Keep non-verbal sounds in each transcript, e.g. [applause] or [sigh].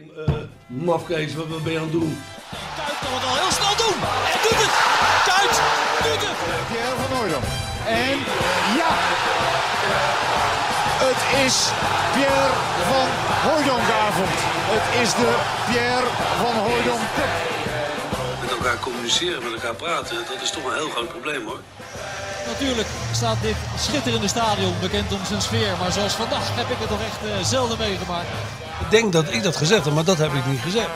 uh, mafkees, wat, wat ben je aan het doen? Kuit kan het al heel snel doen. En doet het. Kuit doet het. Pierre van Hooydonk. En ja. Het is Pierre van Hooydonkavond. Het is de Pierre van Hooydonk Cup. Met elkaar communiceren, met elkaar praten, dat is toch een heel groot probleem hoor. Natuurlijk staat dit schitterende stadion bekend om zijn sfeer. Maar zoals vandaag heb ik het toch echt uh, zelden meegemaakt. Ik denk dat ik dat gezegd heb, maar dat heb ik niet gezegd.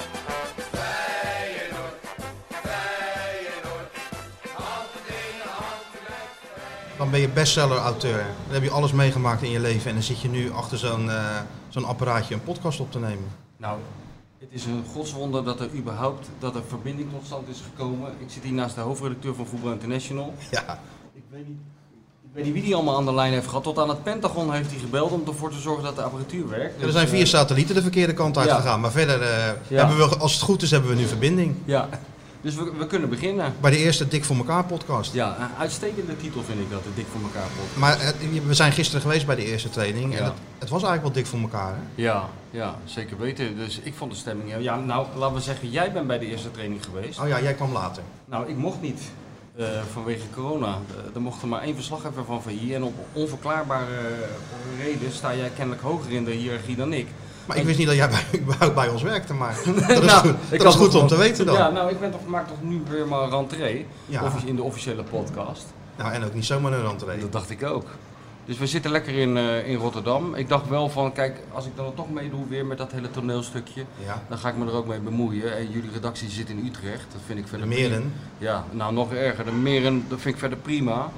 Dan ben je bestseller-auteur. Dan heb je alles meegemaakt in je leven en dan zit je nu achter zo'n uh, zo'n apparaatje een podcast op te nemen. Nou, het is een godswonder dat er überhaupt dat er verbinding tot stand is gekomen. Ik zit hier naast de hoofdredacteur van Voetbal International. Ja. Ik weet niet, weet niet wie die allemaal aan de lijn heeft gehad. Tot aan het Pentagon heeft hij gebeld om ervoor te zorgen dat de apparatuur werkt. Er zijn vier satellieten de verkeerde kant uit Ja. gegaan. Maar verder, uh, Ja. hebben we, als het goed is, hebben we nu verbinding. Ja, dus we, we kunnen beginnen. Bij de eerste Dik voor elkaar podcast. Ja, een uitstekende titel vind ik dat, de Dik voor elkaar podcast. Maar uh, we zijn gisteren geweest bij de eerste training. En het, het was eigenlijk wel dik voor elkaar. Hè? Ja, ja, zeker weten. Dus ik vond de stemming... Ja, nou, laten we zeggen, jij bent bij de eerste training geweest. Oh ja, jij kwam later. Nou, ik mocht niet. Eh, vanwege corona. Eh, er mocht er maar één verslaggever van VI. En op onverklaarbare eh, reden sta jij kennelijk hoger in de hiërarchie dan ik. Maar ik wist niet dat jij bij, [laughs] bij ons werkte. Maar [laughs] dat is Nou, goed, ik dat is goed om te weten dan. Ja, nou, ik ben toch, maak toch nu weer maar rentree. Ja. offici- In de officiële podcast. Nou, en ook niet zomaar een rentree. Dat dacht ik ook. Dus we zitten lekker in, eh, in Rotterdam. Ik dacht wel van, kijk, als ik dan toch meedoe weer met dat hele toneelstukje, Ja. dan ga ik me er ook mee bemoeien. En jullie redactie zit in Utrecht, dat vind ik De verder meren. prima. Ja, nou nog erger. De meren, dat vind ik verder prima.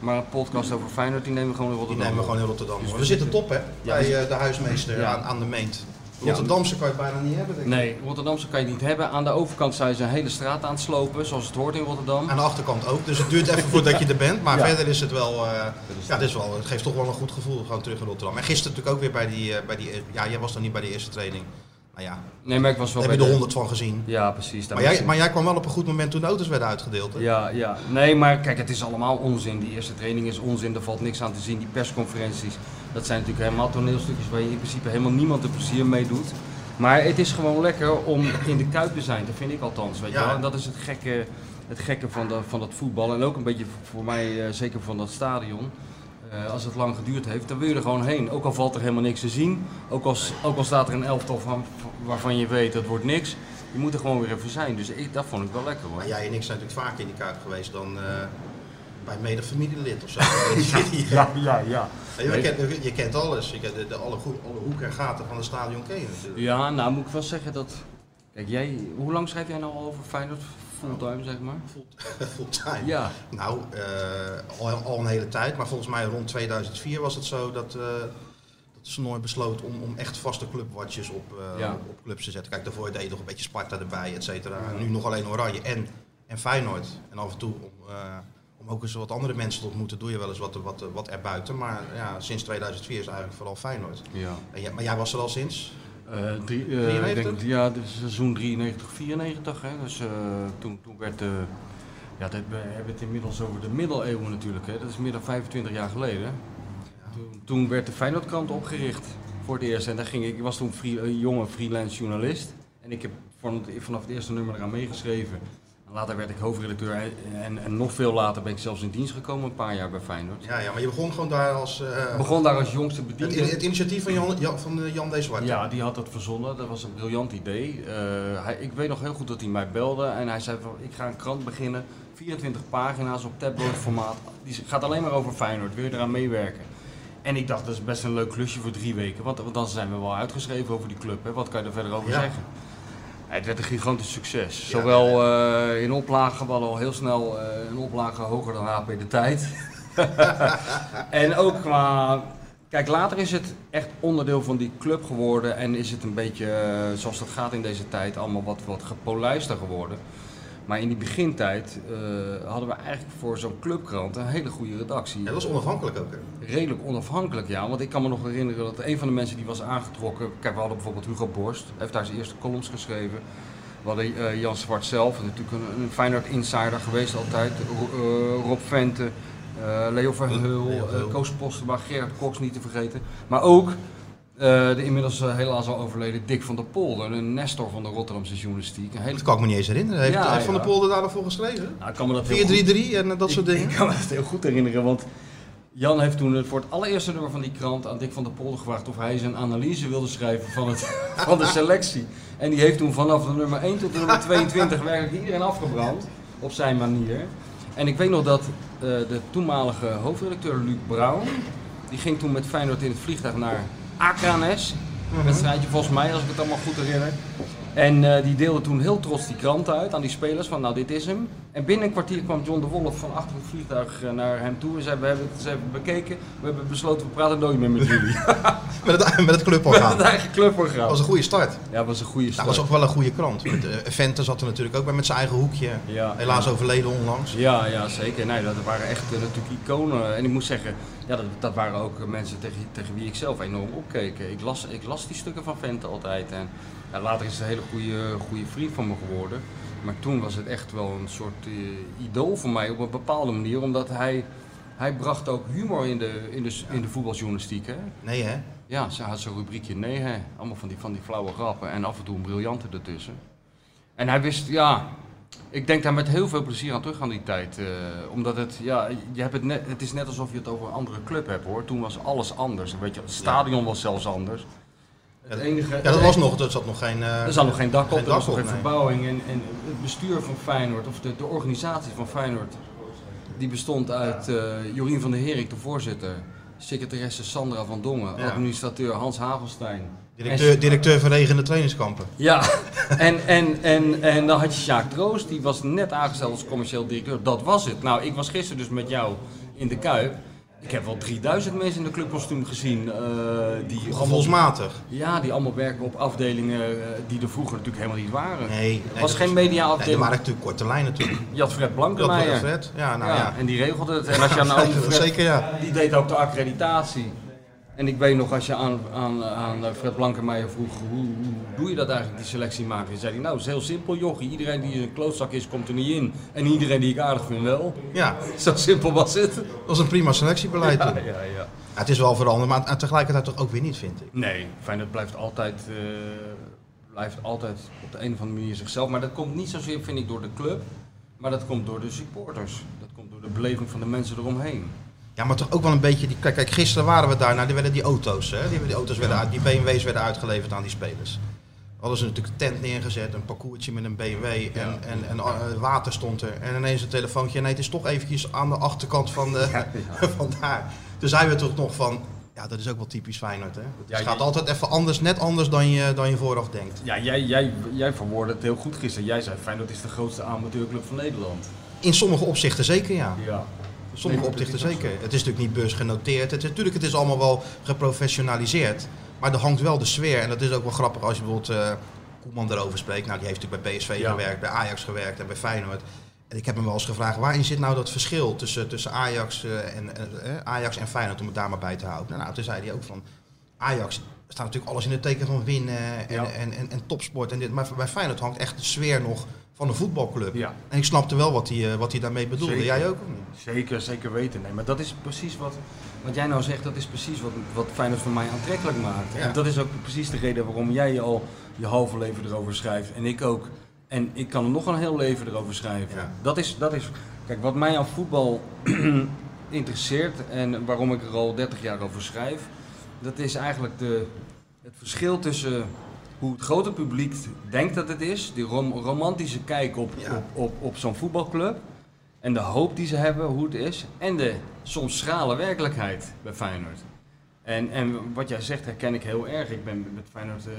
Maar een podcast over Feyenoord, die nemen we gewoon in Die Rotterdam. nemen we gewoon in Rotterdam. Dus we we zitten top hè, Ja, bij eh, de huismeester Ja. aan, aan de meent. Rotterdamse kan je het bijna niet hebben. denk ik. Nee, Rotterdamse kan je niet hebben. Aan de overkant zijn ze een hele straat aan het slopen, zoals het hoort in Rotterdam. Aan de achterkant ook, dus het duurt even voordat je er bent. Maar [laughs] Ja. verder is het wel, eh, ja, het, is wel, het geeft toch wel een goed gevoel gewoon terug in Rotterdam. En gisteren natuurlijk ook weer bij die, eh, bij die, ja, jij was dan niet bij de eerste training. Nou ja, Nee, maar ik was daar wel heb je de honderd van gezien. Ja, precies. Maar jij, maar jij kwam wel op een goed moment toen de auto's werden uitgedeeld. Hè? Ja, ja. Nee, maar kijk, het is allemaal onzin. Die eerste training is onzin, er valt niks aan te zien. Die persconferenties, dat zijn natuurlijk helemaal toneelstukjes waar je in principe helemaal niemand er plezier mee doet. Maar het is gewoon lekker om in de Kuip te zijn, dat vind ik althans. Weet je Ja. wel? En dat is het gekke, het gekke van, de, van dat voetbal. En ook een beetje voor mij, eh, zeker van dat stadion. Eh, als het lang geduurd heeft, dan wil je er gewoon heen. Ook al valt er helemaal niks te zien. Ook al, ook al staat er een elftal van, waarvan je weet, dat wordt niks. Je moet er gewoon weer even zijn. Dus ik, dat vond ik wel lekker hoor. Maar jij en ik zijn natuurlijk vaker in die Kuip geweest dan eh, bij mede familielid of zo. [laughs] ja, ja. ja. je, kent, je kent alles. Je kent de, de- alle, alle hoeken en gaten van het stadion ken je natuurlijk. Ja, nou moet ik wel zeggen dat. Kijk, jij, hoe lang schrijf jij nou al over Feyenoord fulltime, zeg maar? Full- [laughs] Fulltime. Ja, Nou, eh, al, al een hele tijd, maar volgens mij rond 2004 was het zo dat, eh dat Snoor besloot om, om echt vaste clubwatches op, eh, Ja. op, clubs te zetten. Kijk, daarvoor deed je nog een beetje Sparta erbij, et cetera. Nu nog alleen Oranje en, en Feyenoord. En af en toe om, om ook eens wat andere mensen te ontmoeten, doe je wel eens wat, wat, wat erbuiten. Maar ja, sinds 2004 is eigenlijk vooral Feyenoord. ja. En maar jij was er al sinds? Eh, drie, eh, 93? denk, ja, seizoen 93, 94. Hè? Dus eh, toen, toen werd de. Ja, dat, we hebben het inmiddels over de middeleeuwen natuurlijk. Hè? Dat is meer dan 25 jaar geleden. Toen, toen werd de Feyenoordkrant opgericht voor het eerst. En daar ging ik, ik was toen free- een jonge freelance journalist. En ik heb van het- vanaf het eerste nummer eraan meegeschreven. Later werd ik hoofdredacteur. En, en, nog veel later ben ik zelfs in dienst gekomen, een paar jaar bij Feyenoord. Ja, ja, maar je begon gewoon daar als... eh, begon daar als jongste het, bediende. het initiatief van Jan, Jan, van eh, Jan D. Zwart. Ja, die had dat verzonnen. Dat was een briljant idee. Eh, hij, ik weet nog heel goed dat hij mij belde en hij zei van ik ga een krant beginnen. 24 pagina's op tabloid formaat. Die gaat alleen maar over Feyenoord. Wil je eraan meewerken? En ik dacht, dat is best een leuk klusje voor drie weken. Want, want dan zijn we wel uitgeschreven over die club. Hè? Wat kan je er verder over Ja. zeggen? Het werd een gigantisch succes. Zowel eh, in oplagen, we al heel snel eh, een oplage hoger dan HP de tijd. [laughs] en ook qua. Kijk, later is het echt onderdeel van die club geworden en is het een beetje, eh, zoals dat gaat in deze tijd, allemaal wat, wat gepolijster geworden. Maar in die begintijd eh, hadden we eigenlijk voor zo'n clubkrant een hele goede redactie. Ja, dat was onafhankelijk ook. Hè? Redelijk onafhankelijk, ja. Want ik kan me nog herinneren dat een van de mensen die was aangetrokken... Kijk, we hadden bijvoorbeeld Hugo Borst. Hij heeft daar zijn eerste columns geschreven. We hadden eh, Jan Zwart zelf, natuurlijk een, een Feyenoord insider geweest altijd. Eh, Rob Vente, eh, Leo Verheul, Leo Verheul. eh, Koos Postema, Gerard Cox niet te vergeten. Maar ook Eh, de inmiddels eh, helaas al overleden Dick van der Polder, een nestor van de Rotterdamse journalistiek. Een hele... Dat kan ik me niet eens herinneren. Heeft, Ja, heeft Van ja. der Polder daar nog voor geschreven? Nou, ik kan me dat heel goed- 4-3-3 en eh, dat soort dingen? [laughs] Ik kan me dat heel goed herinneren, want Jan heeft toen voor het allereerste nummer van die krant aan Dick van der Polder gevraagd of hij zijn analyse wilde schrijven van, het, [laughs] van de selectie. En die heeft toen vanaf de nummer 1 tot de nummer [laughs] 22 werkelijk iedereen afgebrand, op zijn manier. En ik weet nog dat de toenmalige hoofdredacteur Luc Brown, die ging toen met Feyenoord in het vliegtuig naar Akranes. Een wedstrijdje volgens mij, als ik het allemaal goed herinner. En eh, die deelde toen heel trots die krant uit aan die spelers van nou dit is hem. En binnen een kwartier kwam John de Wolf van achter het vliegtuig eh, naar hem toe en zei we hebben het eens even bekeken. We hebben besloten we praten nooit meer met jullie. [laughs] [laughs] Met het, met het met cluborgaan. het eigen cluborgaan. Dat was een goede start. Ja, dat was een goede Dat start. was ook wel een goede krant. Met, eh, zat er natuurlijk ook bij met zijn eigen hoekje. Ja. Helaas overleden onlangs. Ja, ja, zeker. Nee, dat waren echt natuurlijk iconen. En ik moet zeggen, ja, dat, dat waren ook mensen tegen, tegen wie ik zelf enorm opkeek. Ik las, ik las die stukken van Vente altijd. En ja, later is het een hele goede, goede vriend van me geworden. Maar toen was het echt wel een soort eh, idool voor mij op een bepaalde manier. Omdat hij, hij bracht ook humor in de, in de, in de voetbaljournalistiek. Hè? Nee hè? Ja, ze had zo'n rubriekje nee, hè. Allemaal van die, van die flauwe grappen en af en toe een briljante ertussen. En hij wist, ja, ik denk daar met heel veel plezier aan terug aan die tijd. eh, omdat het, ja, je hebt het, net, het is net alsof je het over een andere club hebt hoor. Toen was alles anders. Weet je, het stadion was zelfs anders. Het enige, Ja, dat was nog, er zat nog geen... eh, er zat nog geen dak op, geen er was nog geen nee. verbouwing. En, en het bestuur van Feyenoord, of de, de organisatie van Feyenoord, die bestond uit eh, Jorien van der Herik, de voorzitter. Secretaresse Sandra van Dongen, Ja. administrateur Hans Hagelstein. Directeur, En- directeur van regende trainingskampen. Ja, en, en, en, en dan had je Sjaak Troost, die was net aangesteld als commercieel directeur. Dat was het. Nou, ik was gisteren dus met jou in de Kuip. Ik heb wel 3000 mensen in de clubkostuum gezien. eh, die Gevoelsmatig. ja, die allemaal werken op afdelingen eh, die er vroeger natuurlijk helemaal niet waren. Nee. Er nee, was dat geen mediaafdeling. Nee, waren natuurlijk korte lijnen natuurlijk. Je had Fred Blankenmeijer. Fred. Ja, nou ja, ja. En die regelde het. En als je aan een [laughs] Fred, Zeker ja. die deed ook de accreditatie. En ik weet nog, als je aan, aan, aan Fred Blankenmeijer vroeg, hoe, hoe doe je dat eigenlijk, die selectie maken? Zei hij, nou, het is heel simpel, jochie. Iedereen die een klootzak is, komt er niet in. En iedereen die ik aardig vind wel. Ja, [laughs] Zo simpel was het. dat was een prima selectiebeleid toen. ja, ja. Ja, het is wel veranderd, maar tegelijkertijd toch ook weer niet, vind ik. Nee, Feyenoord blijft altijd, eh, blijft altijd op de een of andere manier zichzelf. Maar dat komt niet zozeer, vind ik, door de club. Maar dat komt door de supporters. Dat komt door de beleving van de mensen eromheen. Ja, maar toch ook wel een beetje... Die, kijk, kijk, gisteren waren we daar, nou, die werden die auto's, hè, die, die, auto's werden uit, die BMW's werden uitgeleverd aan die spelers. Hadden ze natuurlijk een tent neergezet, een parcoursje met een BMW en, en, en, eh, water stond er. En ineens een telefoontje, nee, het is toch eventjes aan de achterkant van, de, [laughs] van daar. Toen zeiden we toch nog van, ja, dat is ook wel typisch Feyenoord, hè. Het gaat altijd even anders, net anders dan je, dan je vooraf denkt. Ja, jij, jij, jij verwoordde het heel goed gisteren. Jij zei, Feyenoord is de grootste amateurclub van Nederland. In sommige opzichten zeker, ja. Ja. Sommige opzichten zeker. Het is natuurlijk niet beursgenoteerd. Het is, natuurlijk, het is allemaal wel geprofessionaliseerd. Maar er hangt wel de sfeer. En dat is ook wel grappig als je bijvoorbeeld eh Koeman erover spreekt. Nou, die heeft natuurlijk bij PSV Ja. gewerkt, bij Ajax gewerkt en bij Feyenoord. En ik heb hem wel eens gevraagd, waarin zit nou dat verschil tussen, tussen Ajax, eh, en, eh, Ajax en Feyenoord, om het daar maar bij te houden. Nou, toen zei hij ook van, Ajax staat natuurlijk alles in het teken van winnen en, Ja. en, en, en topsport. En dit. Maar bij Feyenoord hangt echt de sfeer nog van de voetbalclub. Ja. En ik snapte wel wat hij, eh, wat hij daarmee bedoelde. Zeker. Jij ook? Zeker, zeker weten. Nee, maar dat is precies wat, wat jij nou zegt, dat is precies wat, wat Feyenoord voor mij aantrekkelijk maakt. Ja. En dat is ook precies de reden waarom jij al je halve leven erover schrijft en ik ook. En ik kan er nog een heel leven erover schrijven. Ja. Dat, is, dat is, kijk, wat mij aan voetbal [clears throat] interesseert en waarom ik er al 30 jaar over schrijf, dat is eigenlijk de, het verschil tussen hoe het grote publiek denkt dat het is, die rom- romantische kijk op, Ja. op, op, op zo'n voetbalclub. En de hoop die ze hebben, hoe het is. En de soms schrale werkelijkheid bij Feyenoord. En, en wat jij zegt herken ik heel erg. Ik ben met Feyenoord, eh,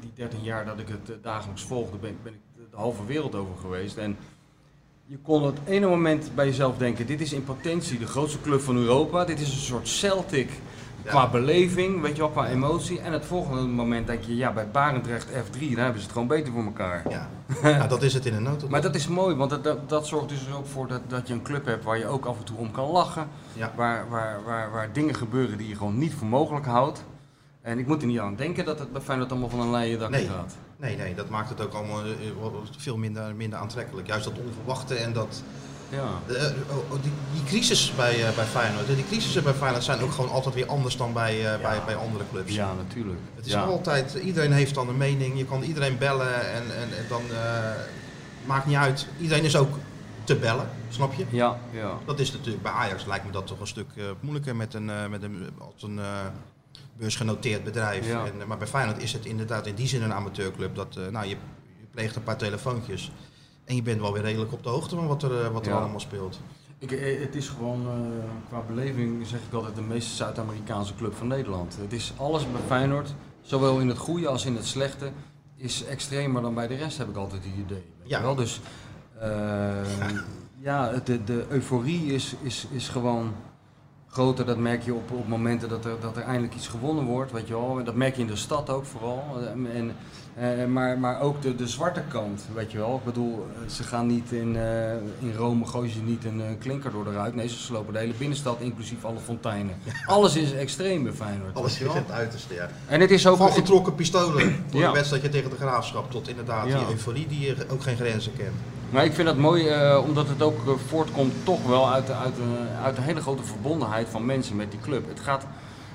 die 13 jaar dat ik het eh, dagelijks volgde, ben, ben ik de halve wereld over geweest. En je kon het ene moment bij jezelf denken, dit is in potentie de grootste club van Europa. Dit is een soort Celtic qua beleving, weet je wel, qua emotie. En het volgende moment denk je, ja, bij Barendrecht F3, daar hebben ze het gewoon beter voor elkaar. Ja. ja, dat is het in een notendop. Maar dat is mooi, want dat, dat, dat zorgt dus ook voor dat, dat je een club hebt waar je ook af en toe om kan lachen. Ja. Waar, waar, waar, waar dingen gebeuren die je gewoon niet voor mogelijk houdt. En ik moet er niet aan denken dat het bij Feyenoord allemaal van een leien Nee. gaat. Nee, nee, dat maakt het ook allemaal eh, wat veel minder, minder aantrekkelijk. Juist dat onverwachte en dat, Ja. Eh, oh, oh, die, die crisis bij, eh, bij Feyenoord, die crisissen bij Feyenoord zijn ook gewoon altijd weer anders dan bij, eh, bij, bij andere clubs. ja, natuurlijk. Het is ja. altijd, iedereen heeft dan een mening, je kan iedereen bellen en, en, en dan maakt niet uit. Iedereen is ook te bellen, snap je? Ja, ja. Dat is natuurlijk bij Ajax lijkt me dat toch een stuk moeilijker met een, met een, als een beursgenoteerd bedrijf. Ja. En, maar bij Feyenoord is het inderdaad in die zin een amateurclub. Dat, nou, je, je pleegt een paar telefoontjes en je bent wel weer redelijk op de hoogte van wat er, eh, wat er Ja. allemaal speelt. Ik, eh, het is gewoon, eh, qua beleving zeg ik altijd, de meest Zuid-Amerikaanse club van Nederland. Het is alles bij Feyenoord, zowel in het goede als in het slechte, is extremer dan bij de rest, heb ik altijd het idee. Ja. wel? Dus eh, [laughs] ja, de, de euforie is, is, is gewoon groter. Dat merk je op, op momenten dat er, dat er eindelijk iets gewonnen wordt, weet je wel. En dat merk je in de stad ook vooral. Eh, En, eh, maar, maar ook de, de zwarte kant, weet je wel. Ik bedoel, eh, ze gaan niet in, in Rome, gooien ze niet een klinker door de ruit. Nee, ze slopen de hele binnenstad, inclusief alle fonteinen. Alles is extreem bij Feyenoord. Alles is het uiterste, ja. En het is ook... Van getrokken pistolen voor Ja. een wedstrijdje tegen de Graafschap tot inderdaad Ja. die euforie die ook geen grenzen kent. Maar ik vind dat mooi, eh, omdat het ook eh, voortkomt toch wel uit, de- uit, uit een hele grote verbondenheid van mensen met die club. Het gaat,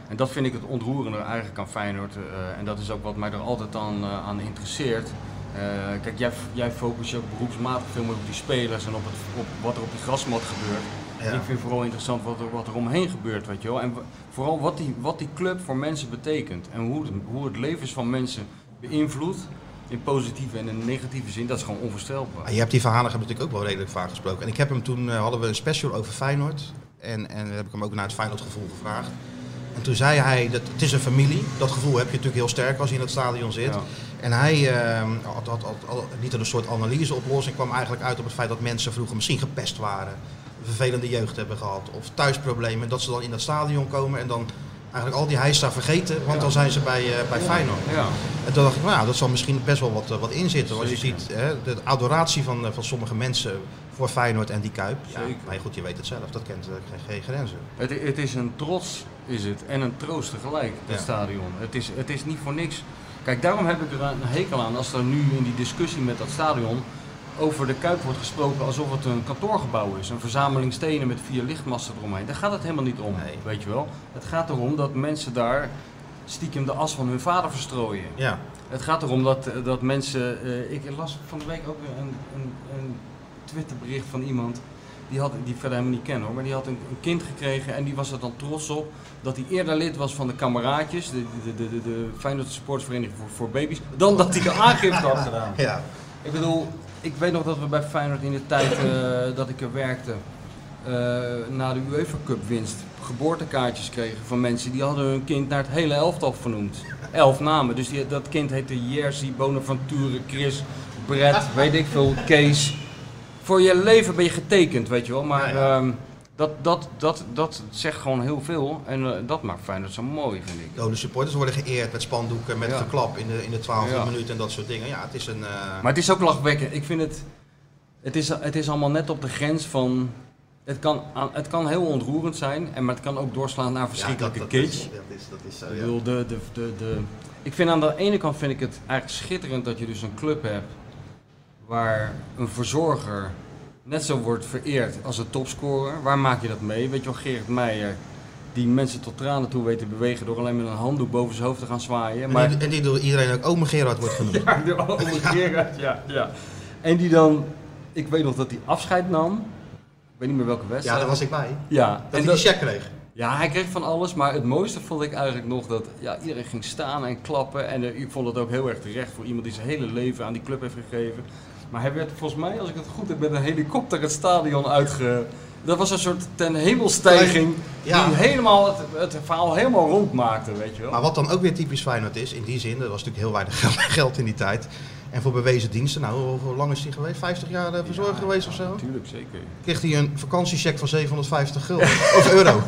en dat vind ik het ontroerende eigenlijk aan Feyenoord. eh, en dat is ook wat mij er altijd aan, aan interesseert. Kijk, jij, jij focust je ook beroepsmatig veel meer op die spelers en op, het, op wat er op die grasmat gebeurt. Ja. Ik vind vooral interessant wat er, wat er omheen gebeurt, weet je wel. En vooral wat die, wat die club voor mensen betekent. En hoe, het- hoe het levens van mensen beïnvloedt. In positieve en in negatieve zin, dat is gewoon onvoorstelbaar. Ah, Je hebt die verhalen hebben natuurlijk ook wel redelijk vaak gesproken. En ik heb hem toen, eh, hadden we een special over Feyenoord. En, en heb ik hem ook naar het Feyenoord gevoel gevraagd. En toen zei hij, dat, het is een familie. Dat gevoel heb je natuurlijk heel sterk als je in het stadion zit. Ja. En hij eh, had, had, had, niet een soort analyseoplossing. kwam eigenlijk uit op het feit dat mensen vroeger misschien gepest waren. Vervelende jeugd hebben gehad. Of thuisproblemen. Dat ze dan in dat stadion komen en dan eigenlijk al die heisa vergeten. Want dan zijn ze bij, eh, bij Feyenoord. Ja. En toen dacht ik, nou, dat zal misschien best wel wat, eh, wat in zitten. Als je ziet hè, de adoratie van, eh, van sommige mensen voor Feyenoord en die Kuip. Ja, maar goed, je weet het zelf, dat kent geen, geen grenzen. Het, het is een trots, is het, en een troost tegelijk, het Ja. stadion. Het is, het is niet voor niks. Kijk, daarom heb ik er een hekel aan als er nu in die discussie met dat stadion over de Kuip wordt gesproken alsof het een kantoorgebouw is. Een verzameling stenen met vier lichtmasten eromheen. Daar gaat het helemaal niet om, Nee. weet je wel. Het gaat erom dat mensen daar stiekem de as van hun vader verstrooien. Ja, Het gaat erom dat, dat mensen. eh, ik las van de week ook een, een, een Twitterbericht van iemand. Die, had, die ik verder helemaal niet ken hoor. Maar die had een, een kind gekregen en die was er dan trots op. Dat hij eerder lid was van de kameraadjes. De, de, de, de, de Feyenoord Sportsvereniging voor, voor baby's. Dan dat hij de aangifte had gedaan. ja. Ik bedoel, ik weet nog dat we bij Feyenoord in de tijd eh, dat ik er werkte. eh, na de UEFA Cup winst geboortekaartjes kregen van mensen die hadden hun kind naar het hele elftal vernoemd. Elf namen. Dus die, dat kind heette Jerzy, Bonaventure, Chris, Brett, weet ik veel, Kees. Voor je leven ben je getekend, weet je wel. Maar ehm, dat, dat, dat, dat zegt gewoon heel veel. En eh, dat maakt Feyenoord zo mooi, vind ik. De supporters worden geëerd met spandoeken, met Ja. geklap in de, in de 12e Ja. minuut en dat soort dingen. Ja, het is een... eh, Maar het is ook lachwekkend. Ik vind het. Het is, het is allemaal net op de grens van. Het kan, het kan heel ontroerend zijn, en, maar het kan ook doorslaan naar verschrikkelijke ja, dat, dat kitsch. Is, dat, is, dat is zo, Ik ja. bedoel, de, de, de, de, ik vind aan de ene kant vind ik het eigenlijk schitterend dat je dus een club hebt waar een verzorger net zo wordt vereerd als een topscorer. Waar maak je dat mee? Weet je wel, Gerrit Meijer, die mensen tot tranen toe weet te bewegen door alleen met een handdoek boven zijn hoofd te gaan zwaaien. En, Maar, die, en die door iedereen ook ome Gerard wordt genoemd. [laughs] ja, de oude Gerard, ja, ja. En die dan, ik weet nog dat hij afscheid nam. Ik weet niet meer welke Ja, wedstrijd. daar was ik bij. Ja, Dat en hij dat- die check kreeg. ja, hij kreeg van alles, maar het mooiste vond ik eigenlijk nog dat ja, iedereen ging staan en klappen. En eh, ik vond het ook heel erg terecht voor iemand die zijn hele leven aan die club heeft gegeven. Maar hij werd volgens mij, als ik het goed heb, met een helikopter het stadion uitge... Dat was een soort ten hemelstijging Ja. die helemaal het, het verhaal helemaal rond maakte, weet je wel. Maar wat dan ook weer typisch Feyenoord is, in die zin, er was natuurlijk heel weinig geld, [laughs] in die tijd. En voor bewezen diensten, nou hoe, lang is hij geweest? 50 jaar eh, verzorger Ja, geweest ja, of zo? Natuurlijk, zeker. Kreeg hij een vakantiecheck van 750 gulden. [laughs] of euro. [laughs]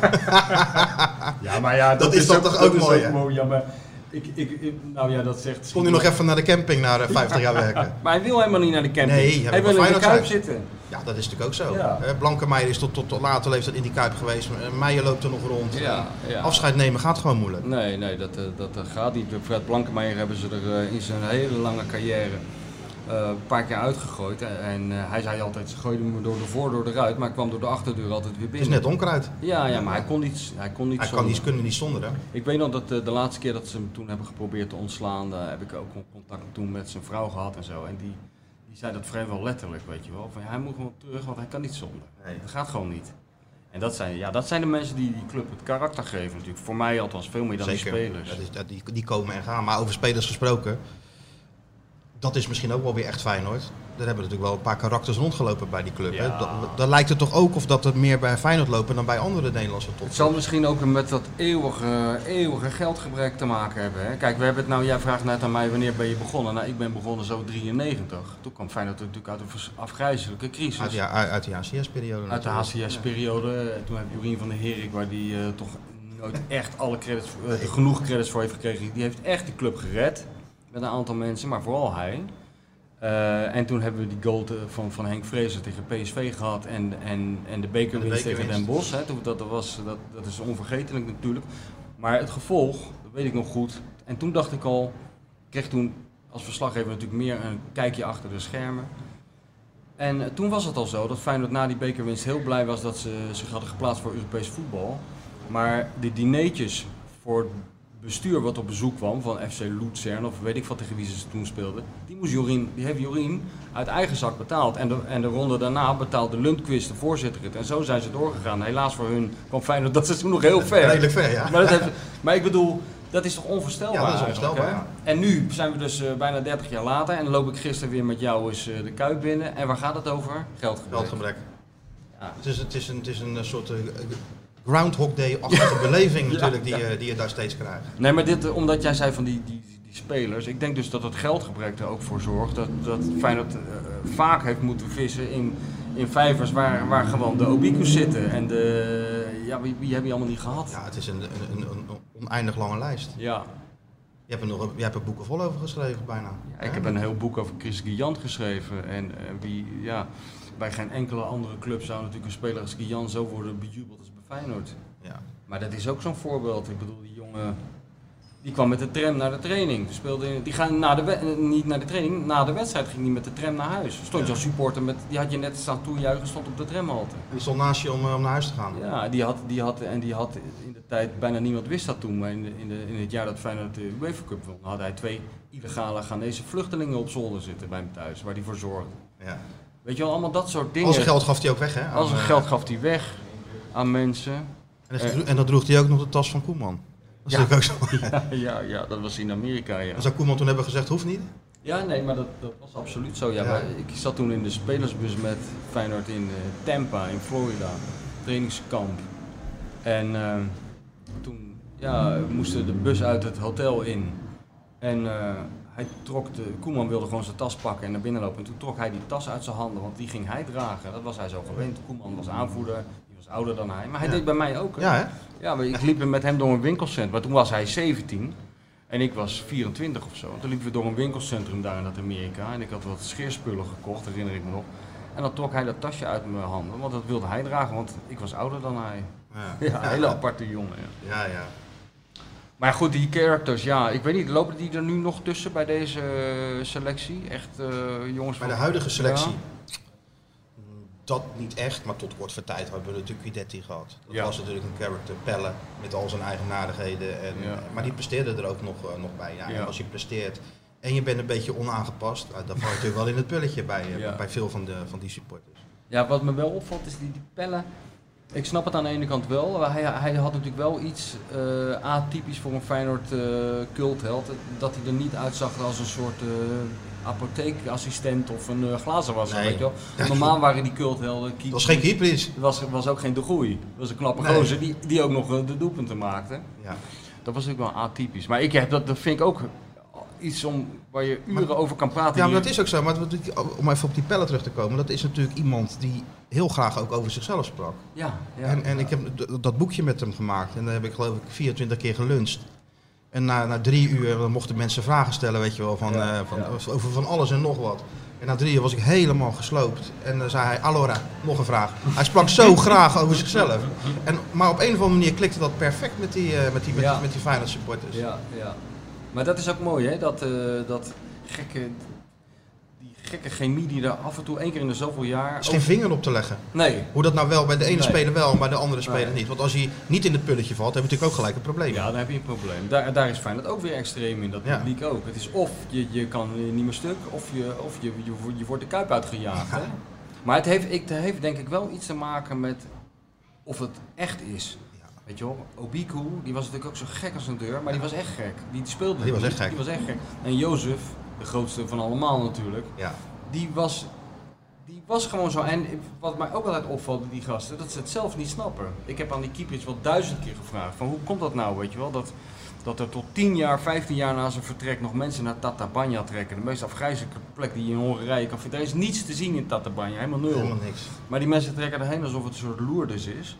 Ja, maar ja, Dat is dan toch ook mooi, hè? Ja, maar ik, ik, ik- nou ja, dat zegt... Kon hij nog even naar de camping na eh, 50 jaar werken. [laughs] Maar hij wil helemaal niet naar de camping. Nee, hij hij wil in de kuip zitten. Ja, dat is natuurlijk ook zo. Ja. Eh, Blankenmeijer is tot, tot, tot later leeftijd in die kuip geweest. Eh, Meijer loopt er nog rond. Ja, ja. Afscheid nemen gaat gewoon moeilijk. Nee, nee, dat, eh, dat eh, gaat niet. Fred Blankenmeijer hebben ze er eh, in zijn hele lange carrière eh, een paar keer uitgegooid. En, eh, hij zei altijd, ze gooiden me door de voordeur eruit, maar ik kwam door de achterdeur altijd weer Het is binnen. net onkruid. Ja, ja, maar hij kon niet, hij kon niet Hij kan zonder. niet, kunnen niet zonder, hè? Ik weet nog dat eh, de laatste keer dat ze hem toen hebben geprobeerd te ontslaan, heb ik ook contact toen met zijn vrouw gehad en zo. En die, die zei dat vrijwel letterlijk, weet je wel. Van, hij moet gewoon terug, want hij kan niet zonder. Nee. Dat gaat gewoon niet. En dat zijn, ja, dat zijn de mensen die die club het karakter geven natuurlijk. Voor mij althans veel meer dan die spelers. Dat is, dat, die, die komen en gaan. Maar over spelers gesproken, dat is misschien ook wel weer echt Feyenoord. Er hebben natuurlijk wel een paar karakters rondgelopen bij die club. Hè? Ja. Dat, dan lijkt het toch ook of dat er meer bij Feyenoord lopen dan bij andere Nederlandse Het toppers. zal misschien ook met dat eeuwige, eeuwige geldgebrek te maken hebben. Hè? Kijk, we hebben het nou, jij vraagt net aan mij wanneer ben je begonnen. Nou, ik ben begonnen zo 93. Toen kwam Feyenoord natuurlijk uit een afgrijzelijke crisis. Uit, ja, uit, de HCS-periode. Uit de HCS-periode. Toen heb Jorien van der Herik, waar die eh, toch nooit echt alle credits, eh, genoeg credits voor heeft gekregen. Die heeft echt die club gered. Met een aantal mensen, maar vooral hij. Eh, en toen hebben we die goal te- van, van Henk Vrezer tegen PSV gehad en, en, en de bekerwinst tegen Den. Bosch. Hè. Toen, dat, dat, was, dat, dat is onvergetelijk natuurlijk. Maar het gevolg, dat weet ik nog goed. En toen dacht ik al, ik kreeg toen als verslaggever natuurlijk meer een kijkje achter de schermen. En toen was het al zo dat Feyenoord na die bekerwinst heel blij was dat ze zich hadden geplaatst voor Europees voetbal. Maar de dineetjes voor bestuur wat op bezoek kwam van FC Luzern of weet ik wat tegen wie ze toen speelden, die, moest Jorien, die heeft Jorien uit eigen zak betaald. En de, en de ronde daarna betaalde Lundqvist, de voorzitter, het. En zo zijn ze doorgegaan. Helaas voor hun kwam Feyenoord dat is toen nog heel ver. Redelijk ver, ja. Maar, dat heeft, maar ik bedoel, dat is toch onvoorstelbaar? Ja, dat is onvoorstelbaar? En nu zijn we dus eh, bijna 30 jaar later en loop ik gisteren weer met jou eens eh, de kuip binnen. En waar gaat het over? Geldgebrek. Geldgebrek. Ja. Het is, het, is een, het is een eh, soort Groundhog Day-achtige [laughs] beleving natuurlijk die, ja. je, die je daar steeds krijgt. Nee, maar dit, eh, omdat jij zei van die, die, die spelers. Ik denk dus dat het geldgebrek er ook voor zorgt dat, dat Feyenoord eh, vaak heeft moeten vissen in, in vijvers waar, waar gewoon de Obicus zitten. En de, ja, wie, wie heb je allemaal niet gehad? Ja, het is een, een, een, oneindig lange lijst. Ja. Je hebt er nog je hebt er boeken vol over geschreven bijna. Ik heb een heel boek over Chris Guillant geschreven. En eh, wie, ja, bij geen enkele andere club zou natuurlijk een speler als Guillant zo worden bejubeld als Feyenoord. Ja. Maar dat is ook zo'n voorbeeld. Ik bedoel, die jongen die kwam met de tram naar de training. Die, speelde in, die gaan na de eh, niet naar de training, na de wedstrijd ging hij met de tram naar huis. Stond je als supporter met, die had je net staan toejuichen, stond op de tramhalte. Die stond naast je om, eh, om naar huis te gaan. Ja, die had, die had, en die had in de tijd, bijna niemand wist dat toen, maar in, de, in, de, in het jaar dat Feyenoord de UEFA Cup won, had hij twee illegale Ghanese vluchtelingen op zolder zitten bij hem thuis, waar hij voor zorgde. Ja. Weet je wel, allemaal dat soort dingen. Al zijn geld gaf hij ook weg, hè? Al zijn Aan, eh, geld gaf hij weg aan mensen. En, dat, en dat droeg hij ook nog de tas van Koeman. Dat Ja. ook zo. [laughs] Ja, ja, ja, dat was in Amerika, ja. En zou Koeman toen hebben gezegd, hoeft niet? Ja, nee, maar dat, dat was absoluut zo. Ja, ik zat toen in de spelersbus met Feyenoord in eh, Tampa, in Florida, trainingskamp. En eh, toen ja, we moesten de bus uit het hotel in. En eh, hij trok de, Koeman wilde gewoon zijn tas pakken en naar binnen lopen. En toen trok hij die tas uit zijn handen, want die ging hij dragen. Dat was hij zo gewend. Koeman was aanvoerder, ouder dan hij. Maar hij Ja. deed bij mij ook. hè. Ja, hè? Ja, maar ik liep met hem door een winkelcentrum. Maar toen was hij 17 en ik was 24 of zo. En toen liepen we door een winkelcentrum daar in dat Amerika. En ik had wat scheerspullen gekocht, herinner ik me nog. En dan trok hij dat tasje uit mijn handen, want dat wilde hij dragen, want ik was ouder dan hij. Ja, [laughs] Ja, een hele aparte jongen. Ja. ja. ja. Maar goed, die characters, ja, ik weet niet, lopen die er nu nog tussen bij deze eh, selectie? Echt eh, jongens Bij van... de huidige selectie, Ja. Dat niet echt, maar tot kort voor tijd hebben we natuurlijk Guidetti gehad. Dat Ja. was natuurlijk een character, Pelle, met al zijn eigenaardigheden. En, Ja. Maar die presteerde er ook nog, eh, nog bij. Ja, Ja. En als je presteert en je bent een beetje onaangepast, uh, dan val je natuurlijk wel in het pulletje bij, eh, Ja. bij veel van, de, van die supporters. Ja, wat me wel opvalt is die, die pellen. Ik snap het aan de ene kant wel. maar Hij, hij had natuurlijk wel iets eh, atypisch voor een Feyenoord eh cultheld. Dat hij er niet uitzag als een soort eh, apotheekassistent of een uh, glazenwasser. Nee. Weet je wel. Normaal waren die culthelden... Dat was geen Kiepris. Het was, was ook geen de groei. Het was een knappe Nee. gozer die, die ook nog eh, de doelpunten maakte. Ja. Dat was natuurlijk wel atypisch. Maar ik heb, dat, dat vind ik ook iets om, waar je uren over kan praten. ja, maar hier. dat is ook zo. Maar om even op die Pelle terug te komen, dat is natuurlijk iemand die heel graag ook over zichzelf sprak. Ja, ja, en en ja. ik heb dat boekje met hem gemaakt en daar heb ik geloof ik 24 keer geluncht. En na, na drie uur dan mochten mensen vragen stellen, weet je wel, van, Ja, eh, van, ja. over van alles en nog wat. En na drie uur was ik helemaal gesloopt. En dan zei hij, Allora, nog een vraag. Hij sprak zo [laughs] graag over zichzelf. En, maar op een of andere manier klikte dat perfect met die, eh, met die, met Ja. die, met die Feyenoord supporters. Ja, ja. Maar dat is ook mooi, hè? Dat, eh, dat gekke, gekke chemie die er af en toe één keer in de zoveel jaar... Er is geen vinger op te leggen. Nee. Hoe dat nou wel bij de ene Nee. speler wel, maar bij de andere speler Nee. niet. Want als hij niet in het pulletje valt, hebben we natuurlijk ook gelijk een probleem. Ja, dan heb je een probleem. Daar, daar is Feyenoord ook weer extreem in, dat Ja. publiek ook. Het is of je, je kan niet meer stuk, of je, of je, je, wordt- je wordt de kuip uitgejaagd. Hè? Maar het heeft, ik, het heeft denk ik wel iets te maken met of het echt is. Weet je wel, Obiku, die was natuurlijk ook zo gek als een deur, maar die was echt gek. Die speelde Die was echt gek. Die was echt gek. En Jozef, de grootste van allemaal natuurlijk, Ja. die was, die was gewoon zo. En wat mij ook altijd opvalt bij die gasten, dat ze het zelf niet snappen. Ik heb aan die keepers wel duizend keer gevraagd: van hoe komt dat nou, weet je wel? Dat, dat er tot 10 jaar, 15 jaar na zijn vertrek nog mensen naar Tatabanya trekken. De meest afgrijzelijke plek die je in Hongarije kan vinden. Er is niets te zien in Tatabanya, helemaal nul. Helemaal niks. Maar die mensen trekken erheen alsof het een soort Lourdes is.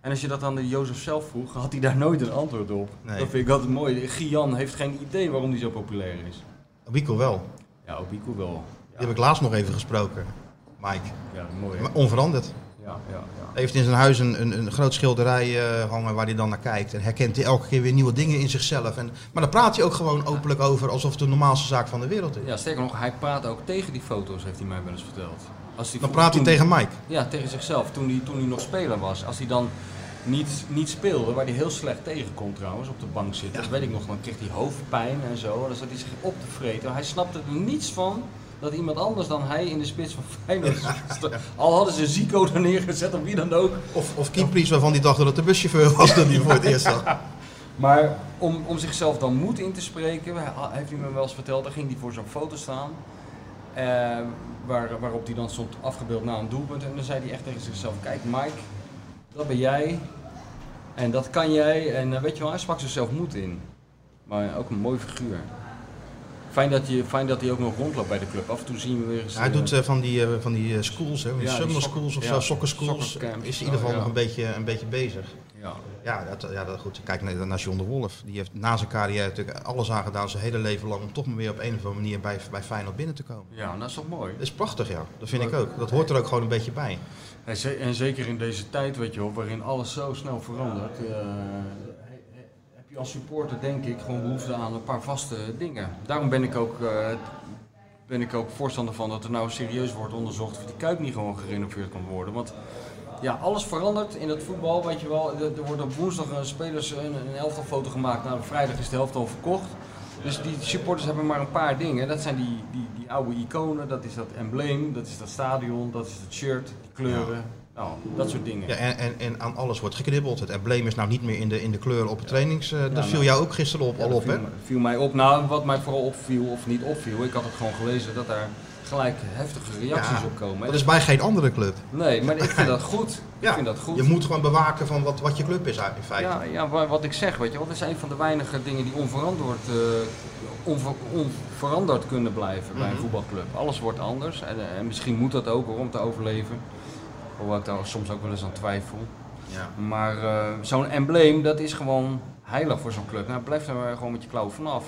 En als je dat aan de Jozef zelf vroeg, had hij daar nooit een antwoord op. Nee. Dat vind ik altijd mooi. Gian heeft geen idee waarom hij zo populair is. Wico wel. Ja, Obiku wel. Die heb ik laatst nog even gesproken. Mike. Ja, mooi. hè? Onveranderd. Ja, ja, ja. Hij heeft in zijn huis een, een, een groot schilderij eh, hangen waar hij dan naar kijkt. En herkent hij elke keer weer nieuwe dingen in zichzelf. En, maar daar praat hij ook gewoon openlijk over alsof het de normaalste zaak van de wereld is. Ja, sterker nog, hij praat ook tegen die foto's, heeft hij mij wel eens verteld. Als hij Dan praat hij toen- tegen Mike. Ja, tegen zichzelf, toen hij, toen hij nog speler was. Als hij dan niet, niet speelde, waar hij heel slecht tegen kon trouwens, op de bank zitten. Dat weet ik nog, dan kreeg hij hoofdpijn en zo. Dan zat hij zich op te vreten. Hij snapte er niets van dat iemand anders dan hij in de spits van Feyenoord [laughs] stond. Al hadden ze Zico er neergezet of wie dan ook. Of, of Kiepries waarvan hij dacht dat het de buschauffeur was toen hij voor het eerst zag. [laughs] Maar om, om zichzelf dan moed in te spreken, heeft hij me wel eens verteld, dan ging hij voor zo'n foto staan. eh, waar, waarop hij dan stond afgebeeld na een doelpunt. En dan zei hij echt tegen zichzelf, kijk Mike, dat ben jij. En dat kan jij. En eh, weet je wel, hij sprak zichzelf moed in. Maar ook een mooi figuur. Fijn dat, je, fijn dat hij ook nog rondloopt bij de club. Af en toe zien we weer eens... Hij eh, doet eh, van die, eh, van die eh, schools, hè, van die Ja, die summer schools of ja, zo, soccer schools. Is in ieder geval Oh, ja. nog een beetje, een beetje bezig. Ja. Ja, dat, ja dat, goed. Kijk naar, naar John de Wolf. Die heeft na zijn carrière natuurlijk alles aan gedaan, zijn hele leven lang, om toch maar weer op een of andere manier bij, bij Feyenoord binnen te komen. ja, dat is toch mooi. Dat is prachtig, ja. Dat vind ik ook. Dat hoort er ook gewoon een beetje bij. En ze- En zeker in deze tijd, weet je wel, waarin alles zo snel verandert, eh, heb je als supporter denk ik gewoon behoefte aan een paar vaste dingen. Daarom ben ik ook, eh, ben ik ook voorstander van dat er nou serieus wordt onderzocht of die Kuip niet gewoon gerenoveerd kan worden. Want ja, alles verandert in het voetbal, weet je wel. Er, wordt op woensdag een spelers een, een elftalfoto gemaakt, nou, op vrijdag is de helft al verkocht. Dus die supporters hebben maar een paar dingen. Dat zijn die, die, die oude iconen, dat is dat embleem, dat is dat stadion, dat is het shirt, die kleuren. Nou, dat soort dingen. Ja, en, en, en aan alles wordt geknibbeld. Het embleem is nou niet meer in de, in de kleuren op het trainings. eh, dat nou. viel jou ook gisteren op, al dat op, hè? viel mij op. Nou, wat mij vooral opviel, of niet opviel, ik had het gewoon gelezen dat daar gelijk heftige reacties Ja, op komen. Dat is bij geen andere club. Nee, maar ik vind dat goed. Ik vind dat goed. Je moet gewoon bewaken van wat, wat je club is in feite. Ja, ja wa- wat ik zeg, weet je wel, dat is een van de weinige dingen die onveranderd, eh, onver- onveranderd kunnen blijven bij een Mhm. voetbalclub. Alles wordt anders en, eh, en misschien moet dat ook hoor, om te overleven. Hoewel ik daar soms ook wel eens aan twijfel. Ja. Maar eh, zo'n embleem, dat is gewoon heilig voor zo'n club. Nou, blijf er maar gewoon met je klauwen vanaf.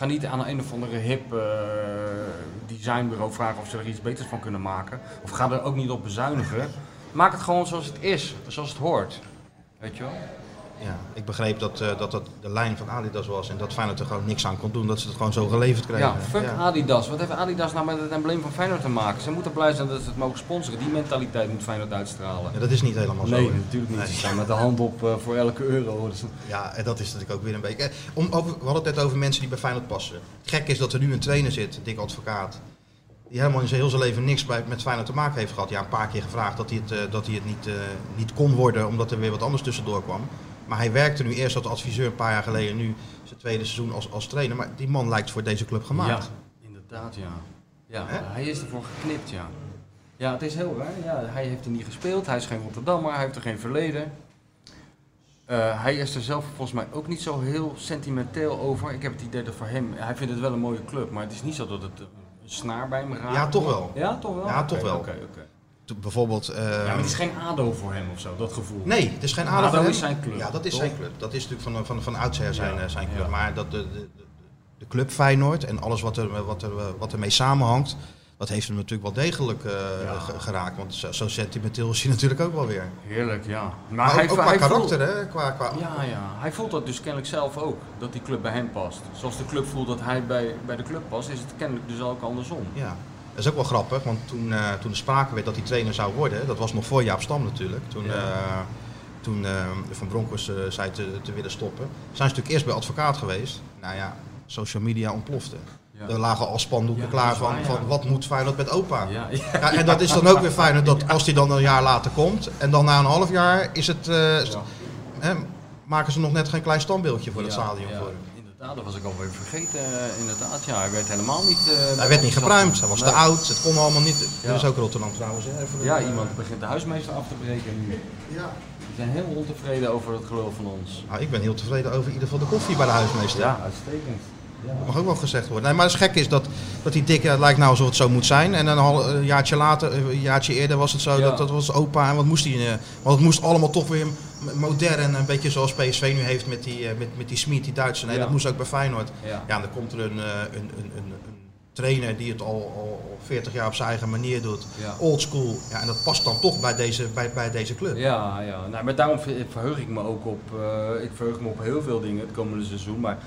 Ga niet aan een of andere hip eh, designbureau vragen of ze er iets beters van kunnen maken. Of ga er ook niet op bezuinigen. Maak het gewoon zoals het is, zoals het hoort. Weet je wel? Ja, ik begreep dat, eh, dat dat de lijn van Adidas was en dat Feyenoord er gewoon niks aan kon doen, dat ze het gewoon zo geleverd kregen. Ja, fuck Adidas. Wat heeft Adidas nou met het embleem van Feyenoord te maken? Ze moeten blij zijn dat ze het mogen sponsoren. Die mentaliteit moet Feyenoord uitstralen. Ja, dat is niet helemaal zo. Nee, natuurlijk niet. Nee. Ze staan met de hand op eh, voor elke euro. Dus- Ja, en dat is natuurlijk ook weer een beetje. eh, Om, over, we hadden het net over mensen die bij Feyenoord passen. Gek is dat er nu een trainer zit, Dick Advocaat, die helemaal in zijn heel zijn leven niks bij, met Feyenoord te maken heeft gehad. Ja, een paar keer gevraagd dat hij het, dat hij het niet, niet kon worden, omdat er weer wat anders tussendoor kwam. Maar hij werkte nu eerst als adviseur een paar jaar geleden, nu zijn tweede seizoen als, als trainer. Maar die man lijkt voor deze club gemaakt. Ja, inderdaad, ja. Ja, hij is ervoor geknipt, ja. Ja, het is heel raar. Ja, hij heeft er niet gespeeld, hij is geen Rotterdammer, hij heeft er geen verleden. Eh, hij is er zelf volgens mij ook niet zo heel sentimenteel over. Ik heb het idee dat voor hem, hij vindt het wel een mooie club, maar het is niet zo dat het een snaar bij hem raakt. Ja, toch wel. Ja, toch wel? Ja, toch wel. Bijvoorbeeld. eh, Ja, maar het is geen ADO voor hem of zo, dat gevoel. Nee, het is geen ADO ADO. hem. is zijn club, Ja, dat is toch? zijn club. Dat is natuurlijk van, van, van oudsher zijn, Ja, eh, zijn club. ja. Maar dat de, de, de, club Feyenoord en alles wat er, wat, er, wat ermee samenhangt, dat heeft hem natuurlijk wel degelijk eh, Ja. geraakt. Want zo, zo sentimenteel is hij [laughs] natuurlijk ook wel weer. Heerlijk, ja. Maar, Maar, hij, ook, ook qua hij karakter, voelt- hè? Qua, qua, Ja, ja. Hij voelt dat dus kennelijk zelf ook, dat die club bij hem past. Zoals de club voelt dat hij bij, bij de club past, is het kennelijk dus ook andersom. Ja. Dat is ook wel grappig, want toen, eh, toen er sprake werd dat hij trainer zou worden, dat was nog voor Jaap Stam natuurlijk. Toen, Ja. eh, toen eh, Van Bronckhorst zei te, te willen stoppen. Zijn ze natuurlijk eerst bij advocaat geweest. Nou ja, social media ontplofte. Ja. Er lagen al spandoeken Ja, klaar van, van wat moet Feyenoord met opa. En dat is dan ook weer fijn [laughs] dat als hij dan een jaar later komt en dan na een half jaar is het, eh, hè, maken ze nog net geen klein standbeeldje voor het stadion voor hem. Inderdaad, dat was ik alweer vergeten. eh, inderdaad, ja, hij werd helemaal niet... eh, Hij werd niet gepruimd, hij was te oud, het kon allemaal niet. Ja. Dat is ook Rotterdam trouwens. Hè? Even Ja, iemand begint de huismeester af te breken nu. Ja. Die zijn heel ontevreden over het geloof van ons. Nou, ik ben heel tevreden over in ieder geval de koffie bij de huismeester. Ja, uitstekend. Dat mag ook wel gezegd worden. Nee, maar het gek is dat, dat die dik, ja, het lijkt nou alsof het zo moet zijn. En een, een jaartje later, een jaartje eerder was het zo, Ja. dat, dat was opa. En wat moest hij? eh, Want het moest allemaal toch weer modern, een beetje zoals PSV nu heeft met die, eh, met, met die Smit, die Duitse. Nee, Ja. dat moest ook bij Feyenoord. Ja. Ja, en dan komt er een, eh, een, een, een, trainer die het al, al, al 40 jaar op zijn eigen manier doet. Old school. Ja, en dat past dan toch bij deze, bij, bij deze club. Ja, ja. Nou, maar daarom ver- verheug ik me ook op, eh, ik verheug me op heel veel dingen het komende seizoen. Maar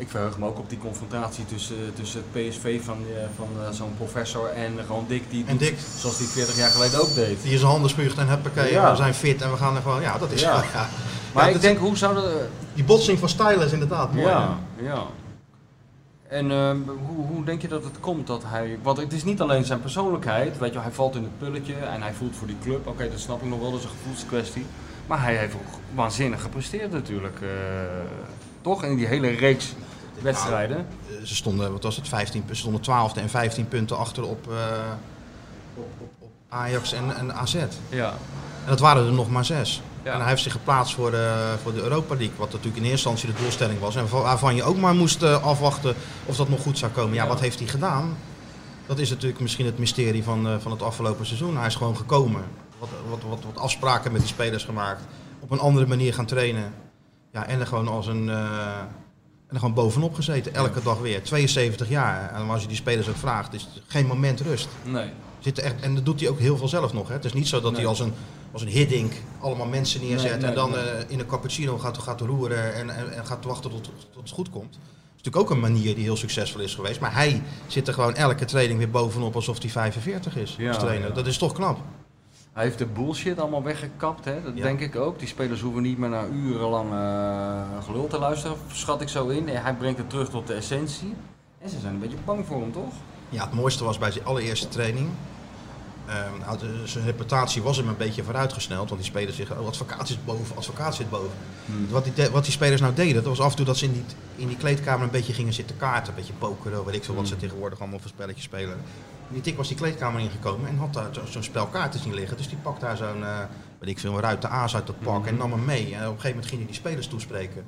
ik verheug me ook op die confrontatie tussen, tussen het PSV van, eh, van eh, zo'n professor en gewoon Dick. Die En doet Dick. Zoals die 40 jaar geleden ook deed. Die zijn handen spuugt en huppakee, Ja. we zijn fit en we gaan er gewoon... Ja, dat is... Ja. [laughs] Ja. Maar Ja, ik denk, hoe zou dat... Die botsing van stijlen is inderdaad mooi. Ja, ja. En ehm, hoe, hoe denk je dat het komt dat hij... Want het is niet alleen zijn persoonlijkheid, weet je, hij valt in het pulletje en hij voelt voor die club. Oké, dat snap ik nog wel, dat is een gevoelskwestie. Maar hij heeft ook waanzinnig gepresteerd natuurlijk. eh, toch? In die hele reeks wedstrijden. Eh, Ze stonden, wat was het, 15, ze stonden 12 en 15 punten achter op, eh, op, op, op Ajax en, en AZ. En Ja. dat waren er nog maar zes. Ja. En hij heeft zich geplaatst voor de, voor de Europa League, wat natuurlijk in eerste instantie de doelstelling was. En wa- waarvan je ook maar moest eh, afwachten of dat nog goed zou komen. Ja, Ja. wat heeft hij gedaan? Dat is natuurlijk misschien het mysterie van, eh, van het afgelopen seizoen. Hij is gewoon gekomen. Wat, wat, wat, wat afspraken met die spelers gemaakt. Op een andere manier gaan trainen. Ja, en er gewoon als een... en er gewoon bovenop gezeten, elke dag weer. 72 jaar. En als je die spelers ook vraagt, is het geen moment rust. Nee. Zit er echt, en dat doet hij ook heel veel zelf nog. Hè. Het is niet zo dat Nee. hij als een, als een hiddink allemaal mensen neerzet Nee, nee, en dan eh, in een cappuccino gaat, gaat roeren en, en, en gaat wachten tot, tot het goed komt. Dat is natuurlijk ook een manier die heel succesvol is geweest. Maar hij zit er gewoon elke training weer bovenop alsof hij 45 is Ja, als trainer. ja. Dat is toch knap. Hij heeft de bullshit allemaal weggekapt, hè? dat Ja. denk ik ook. Die spelers hoeven niet meer naar urenlang eh gelul te luisteren, schat ik zo in. Nee, Hij brengt het terug tot de essentie. En ze zijn een beetje bang voor hem, toch? Ja, het mooiste was bij zijn allereerste training. Nou, de- zijn reputatie was hem een beetje vooruitgesneld. Want die spelers zeggen, oh, advocaat zit boven, advocaat zit boven. Wat, die, de- wat die spelers nou deden, dat was af en toe dat ze in die, in die kleedkamer een beetje gingen zitten kaarten. Een beetje pokeren, weet ik veel wat ze tegenwoordig allemaal voor spelletjes spelen. Die tik was die kleedkamer ingekomen en had daar zo- zo'n spel kaarten zien liggen. Dus die pakt daar zo'n, eh weet ik veel, ruit de aas uit dat pak en nam hem mee. En op een gegeven moment ging hij die spelers toespreken.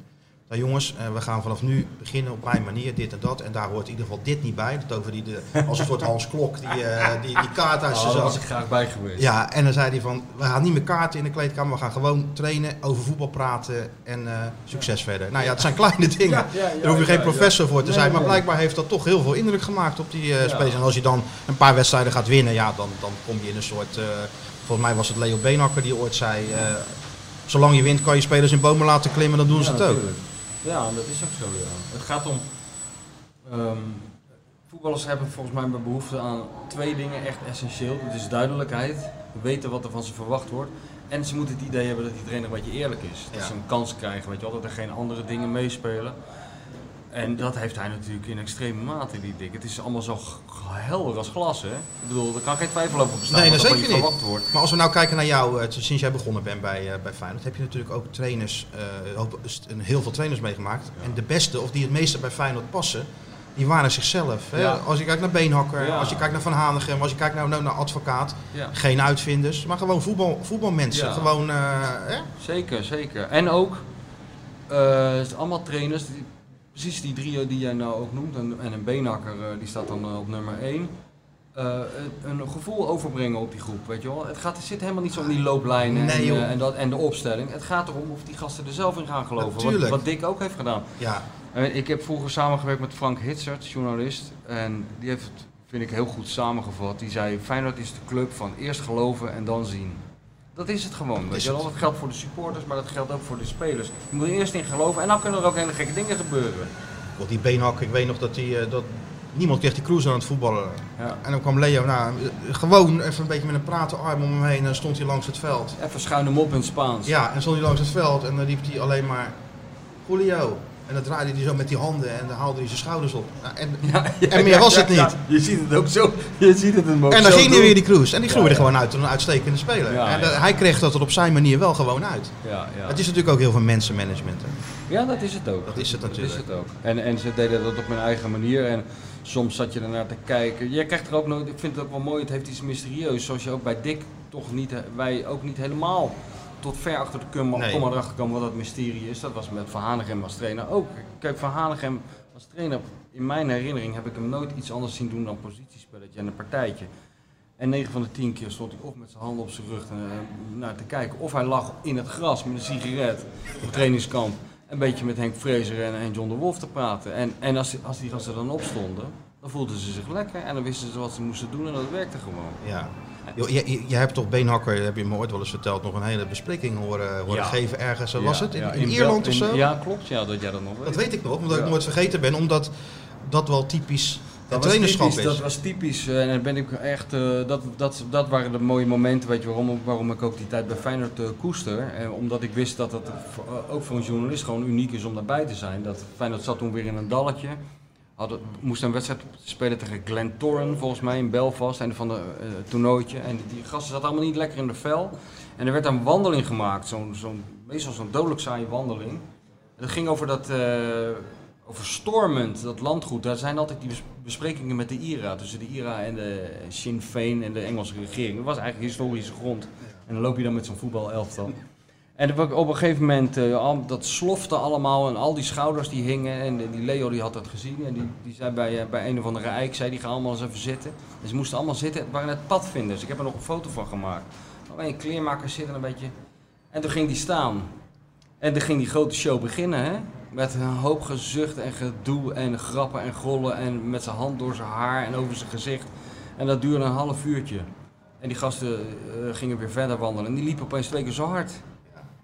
Nou jongens, eh, we gaan vanaf nu beginnen op mijn manier, dit en dat. En daar hoort in ieder geval dit niet bij. Dat over die, de, als een soort Hans Klok, die, eh, die, die kaart uit Oh, daar was ik graag bij geweest. Ja, en dan zei hij van, we gaan niet meer kaarten in de kleedkamer, we gaan gewoon trainen, over voetbal praten en eh, succes verder. Nou ja, het zijn kleine dingen. Ja, Daar hoef je geen professor voor te Nee, zijn, maar nee. blijkbaar heeft dat toch heel veel indruk gemaakt op die Ja. spelers. En als je dan een paar wedstrijden gaat winnen, ja, dan, dan kom je in een soort, volgens mij was het Leo Beenhakker die ooit zei, zolang je wint kan je spelers in bomen laten klimmen, dan doen ze het ook. natuurlijk. Ja, dat is ook zo, ja. Het gaat om... ehm, voetballers hebben volgens mij behoefte aan twee dingen echt essentieel. Dat is duidelijkheid, weten wat er van ze verwacht wordt. En ze moeten het idee hebben dat die trainer een beetje eerlijk is. Dat Ja. ze een kans krijgen, weet je wel, dat er geen andere dingen meespelen. En dat heeft hij natuurlijk in extreme mate, die dik. Het is allemaal zo helder als glas, hè. Ik bedoel, er kan geen twijfel over bestaan Nee, dat er zeker niet. verwacht wordt. Maar als we nou kijken naar jou, eh, sinds jij begonnen bent bij, eh, bij Feyenoord, heb je natuurlijk ook trainers, een heel veel trainers meegemaakt. En de beste, of die het meeste bij Feyenoord passen, die waren zichzelf. Hè? Ja. Als je kijkt naar Beenhakker, Ja. als je kijkt naar Van Hanegem, als je kijkt naar, naar, naar Advocaat. Ja. Geen uitvinders, maar gewoon voetbal, voetbalmensen. Gewoon, hè? Zeker, zeker. En ook, het zijn allemaal trainers, die, precies die drie die jij nou ook noemt, en, en een beenhakker eh, die staat dan eh, op nummer 1. een gevoel overbrengen op die groep, weet je wel. Het, gaat, het zit helemaal niet zo in die looplijnen Nee, en, eh, en, dat, en de opstelling. Het gaat erom of die gasten er zelf in gaan geloven. Wat, wat Dick ook heeft gedaan. ja. Eh, Ik heb vroeger samengewerkt met Frank Hitsert, journalist. En die heeft het, vind ik, heel goed samengevat. Die zei, Feyenoord is de club van eerst geloven en dan zien. Dat is het gewoon. Weet Is je wel? het. Dat geldt voor de supporters, maar dat geldt ook voor de spelers. Je moet er eerst in geloven en dan kunnen er ook hele gekke dingen gebeuren. Want die Beenhakker, ik weet nog dat hij, eh, dat, Niemand kreeg die cruise aan het voetballen. Ja. En dan kwam Leo, nou, gewoon even een beetje met een praten arm om hem heen. En dan stond hij langs het veld. Even schuin hem op in het Spaans. Ja, en stond hij langs het veld en dan riep hij alleen maar Julio. En dan draaide hij zo met die handen en dan haalde hij zijn schouders op. Nou, en, en meer was het niet. Je ziet het ook zo. Je ziet het hem ook En dan zo ging hij weer die cruise. En die groeide gewoon uit tot een uitstekende speler. En hij kreeg dat er op zijn manier wel gewoon uit. Ja, ja. Het is natuurlijk ook heel veel mensenmanagement. Hè. ja, dat is het ook. Dat is het natuurlijk. Dat is het ook. En, en ze deden dat op hun eigen manier. En soms zat je ernaar te kijken. Je krijgt er ook nooit, ik vind het ook wel mooi, het heeft iets mysterieus. Zoals je ook bij Dick toch niet, wij ook niet helemaal tot ver achter de komma Nee. komma erachter komen wat dat mysterie is. Dat was met Van Hanegem als trainer ook. Kijk, Van Hanegem als trainer, in mijn herinnering heb ik hem nooit iets anders zien doen dan positiespelletje en een partijtje. En 9 van de 10 keer stond hij of met zijn handen op zijn rug eh, naar te kijken. Of hij lag in het gras met een sigaret op trainingskamp. Een beetje met Henk en, en John de Wolf te praten. En, en als, als die gasten dan opstonden, dan voelden ze zich lekker. En dan wisten ze wat ze moesten doen en dat werkte gewoon. Ja. [laughs] Je, je, hebt toch Beenhakker, heb je me ooit wel eens verteld, nog een hele bespreking horen, horen Ja. geven ergens. Was Ja, het? In, ja, in Bel- Ierland of zo? Ja, klopt. Ja, dat jij dat nog weet. Dat weet ik nog, omdat ik nooit vergeten ben, omdat dat wel typisch Dat was, trainerschap typisch, is. dat was typisch eh, en dan ben ik echt, eh, dat, dat, dat waren de mooie momenten, weet je waarom, waarom ik ook die tijd bij Feyenoord eh, koester. Omdat ik wist dat het eh, ook voor een journalist gewoon uniek is om daarbij te zijn. Dat Feyenoord zat toen weer in een dalletje. Hadden, moest een wedstrijd spelen tegen Glentoran volgens mij in Belfast, einde van de eh, toernooitje. En die gasten zaten allemaal niet lekker in de vel. En er werd een wandeling gemaakt, zo'n, zo'n, meestal zo'n dodelijk saaie wandeling. En dat ging over dat, eh, over Stormend, dat landgoed. Daar zijn altijd die bes- besprekingen met de IRA, tussen de IRA en de Sinn Féin en de Engelse regering. Dat was eigenlijk historische grond. En dan loop je dan met zo'n voetbalelftal. En op een gegeven moment, eh, dat slofte allemaal en al die schouders die hingen. En die Leo die had dat gezien en die, die zei bij, eh, bij een of andere eik, zei die gaan allemaal eens even zitten. En ze moesten allemaal zitten, het waren net padvinders. Ik heb er nog een foto van gemaakt. Alleen een kleermaker zitten een beetje. En toen ging die staan. En toen ging die grote show beginnen, hè? Met een hoop gezucht en gedoe en grappen en grollen en met zijn hand door zijn haar en over zijn gezicht. En dat duurde een half uurtje. En die gasten eh, gingen weer verder wandelen en die liepen opeens twee keer zo hard.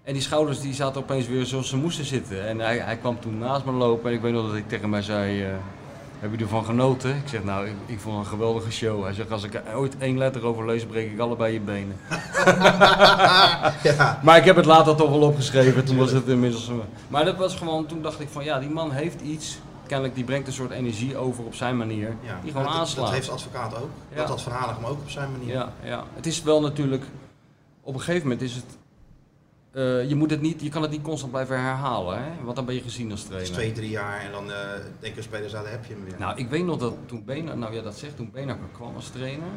En die schouders die zaten opeens weer zoals ze moesten zitten. En hij, hij kwam toen naast me lopen en ik weet nog dat hij tegen mij zei... eh, heb je ervan genoten? Ik zeg, nou, ik, ik vond het een geweldige show. Hij zegt, als ik ooit één letter over lees, breek ik allebei je benen. [laughs] ja. Maar ik heb het later toch wel opgeschreven, toen was het inmiddels... zo. Maar dat was gewoon, toen dacht ik van, ja, die man heeft iets. Kennelijk, die brengt een soort energie over op zijn manier. Ja. Die gewoon dat, aanslaat. Dat heeft advocaat ook. Ja. Dat had Van Hanegem ook op zijn manier. Ja, ja, het is wel natuurlijk. Op een gegeven moment is het. Eh, je, moet het niet, je kan het niet constant blijven herhalen, hè? want dan ben je gezien als Het is trainer. twee, drie jaar en dan eh denken spelers, ah, daar heb je hem weer. Nou, ik weet nog dat toen Bena, nou ja, dat zegt, toen Benakker kwam als trainer.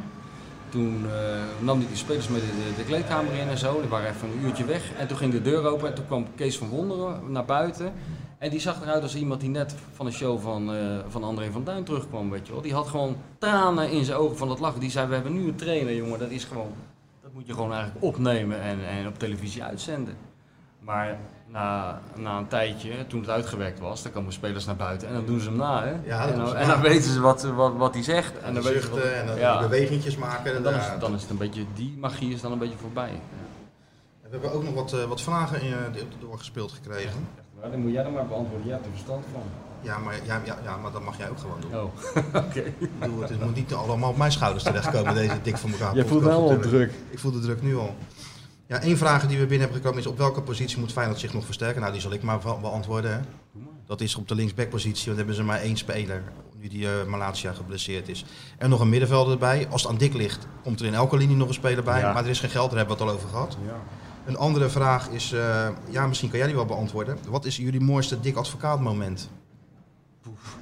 Toen eh, nam hij die spelers met de, de, kleedkamer in en zo. Die waren even een uurtje weg. En toen ging de deur open en toen kwam Kees van Wonderen naar buiten. En die zag eruit als iemand die net van de show van, van André van Duin terugkwam, weet je wel. Die had gewoon tranen in zijn ogen van het lachen. Die zei, we hebben nu een trainer, jongen. Dat is gewoon, dat moet je gewoon eigenlijk opnemen en, en op televisie uitzenden. Maar na, na een tijdje, toen het uitgewerkt was, dan komen spelers naar buiten en dan doen ze hem na, hè? Ja, en, dan, en dan weten ze wat, wat, wat hij zegt. En En dan zuchten wat, en dan ja. die bewegingjes maken. En dan, is, het- dan is het een beetje, die magie is dan een beetje voorbij. We hebben ook nog wat, eh, wat vragen in, eh, doorgespeeld gekregen. Ja. Dan moet jij dan maar beantwoorden, jij hebt er verstand van. Ja, maar, ja, ja, ja, maar dat mag jij ook gewoon doen. Oh, [laughs] oké. Bedoel, het is- moet niet allemaal op mijn schouders terechtkomen, [laughs] deze dik van elkaar. Jij voelt wel natuurlijk. druk. Ik voel de druk nu al. Ja, één vraag die we binnen hebben gekomen is op welke positie moet Feyenoord zich nog versterken? Nou, die zal ik maar be- beantwoorden. Hè. Dat is op de linksbackpositie, want hebben ze maar één speler, nu die eh Malatia geblesseerd is. En nog een middenvelder erbij. Als het aan dik ligt, komt er in elke linie nog een speler bij. Ja. Maar er is geen geld, daar hebben we het al over gehad. Ja. Een andere vraag is, eh, ja, misschien kan jij die wel beantwoorden. Wat is jullie mooiste dik advocaat moment?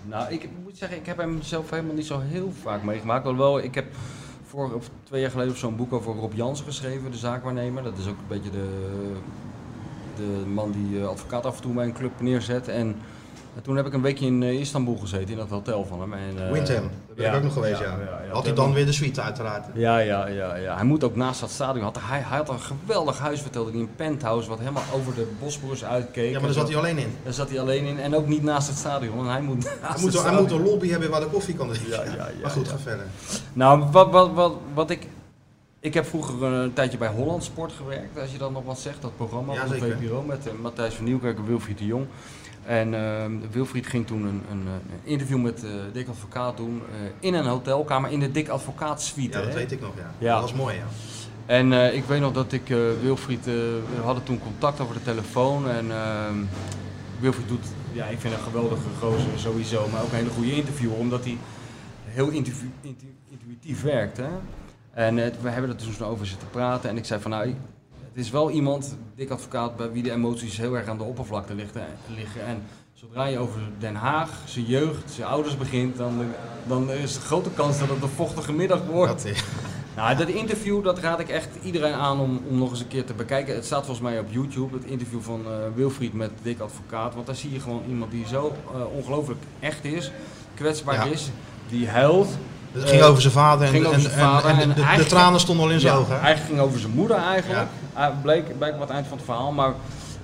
Nou, ik moet zeggen, ik heb hem zelf helemaal niet zo heel vaak meegemaakt. Alhoewel, ik heb voor, of twee jaar geleden zo'n boek over Rob Jansen geschreven, de zaakwaarnemer. Dat is ook een beetje de, de man die eh, advocaat af en toe bij een club neerzet. En, en toen heb ik een weekje in eh, Istanbul gezeten, in dat hotel van hem. En, eh, Windham, daar ben ik ook nog geweest, ja. ja, ja, ja. Had hij dan weer de suite uiteraard. Ja, ja, ja, ja. Hij moet ook naast dat stadion. Had, hij, hij had een geweldig huis, vertelde hij, een penthouse wat helemaal over de Bosporus uitkeek. Ja, maar daar zat hij alleen in. Daar zat hij alleen in en ook niet naast het stadion. En hij moet [laughs] naast Hij het moet, hij moet een lobby hebben waar de koffie kan drinken. Ja, ja, ja, maar goed, ja. ga verder. Nou, wat, wat, wat, wat ik. Ik heb vroeger een tijdje bij Holland Sport gewerkt, als je dan nog wat zegt, dat programma Ja, van de. VPRO met eh, Matthijs van Nieuwkerk en Wilfried de Jong. En ehm, Wilfried ging toen een, een, een interview met eh Dick Advocaat doen eh, in een hotelkamer in de Dick Advocaat suite. Ja, dat hè? weet ik nog, ja. Ja. Dat was mooi, ja. En eh, ik weet nog dat ik eh, Wilfried, eh, we hadden toen contact over de telefoon en ehm, Wilfried doet, ja ik vind een geweldige gozer sowieso, maar ook een hele goede interviewer, omdat hij heel intu- intu- intuïtief werkt. Hè? En eh, we hebben er toen over zitten praten en ik zei van nou, het is wel iemand, dik advocaat, bij wie de emoties heel erg aan de oppervlakte liggen. En zodra je over Den Haag, zijn jeugd, zijn ouders begint, dan, dan is de grote kans dat het een vochtige middag wordt. Dat, eh, Nou, dat interview dat raad ik echt iedereen aan om, om nog eens een keer te bekijken. Het staat volgens mij op YouTube, het interview van eh, Wilfried met Dick Advocaat. Want daar zie je gewoon iemand die zo eh, ongelooflijk echt is, kwetsbaar Ja. is, die huilt. Het ging over zijn vader en, en, zijn en- vader en de- en de, de eigenlijk- tranen stonden al in zijn Ja, ogen. hè? Eigenlijk ging over zijn moeder eigenlijk. Ah, bleek, bleek wat eind van het verhaal. Maar,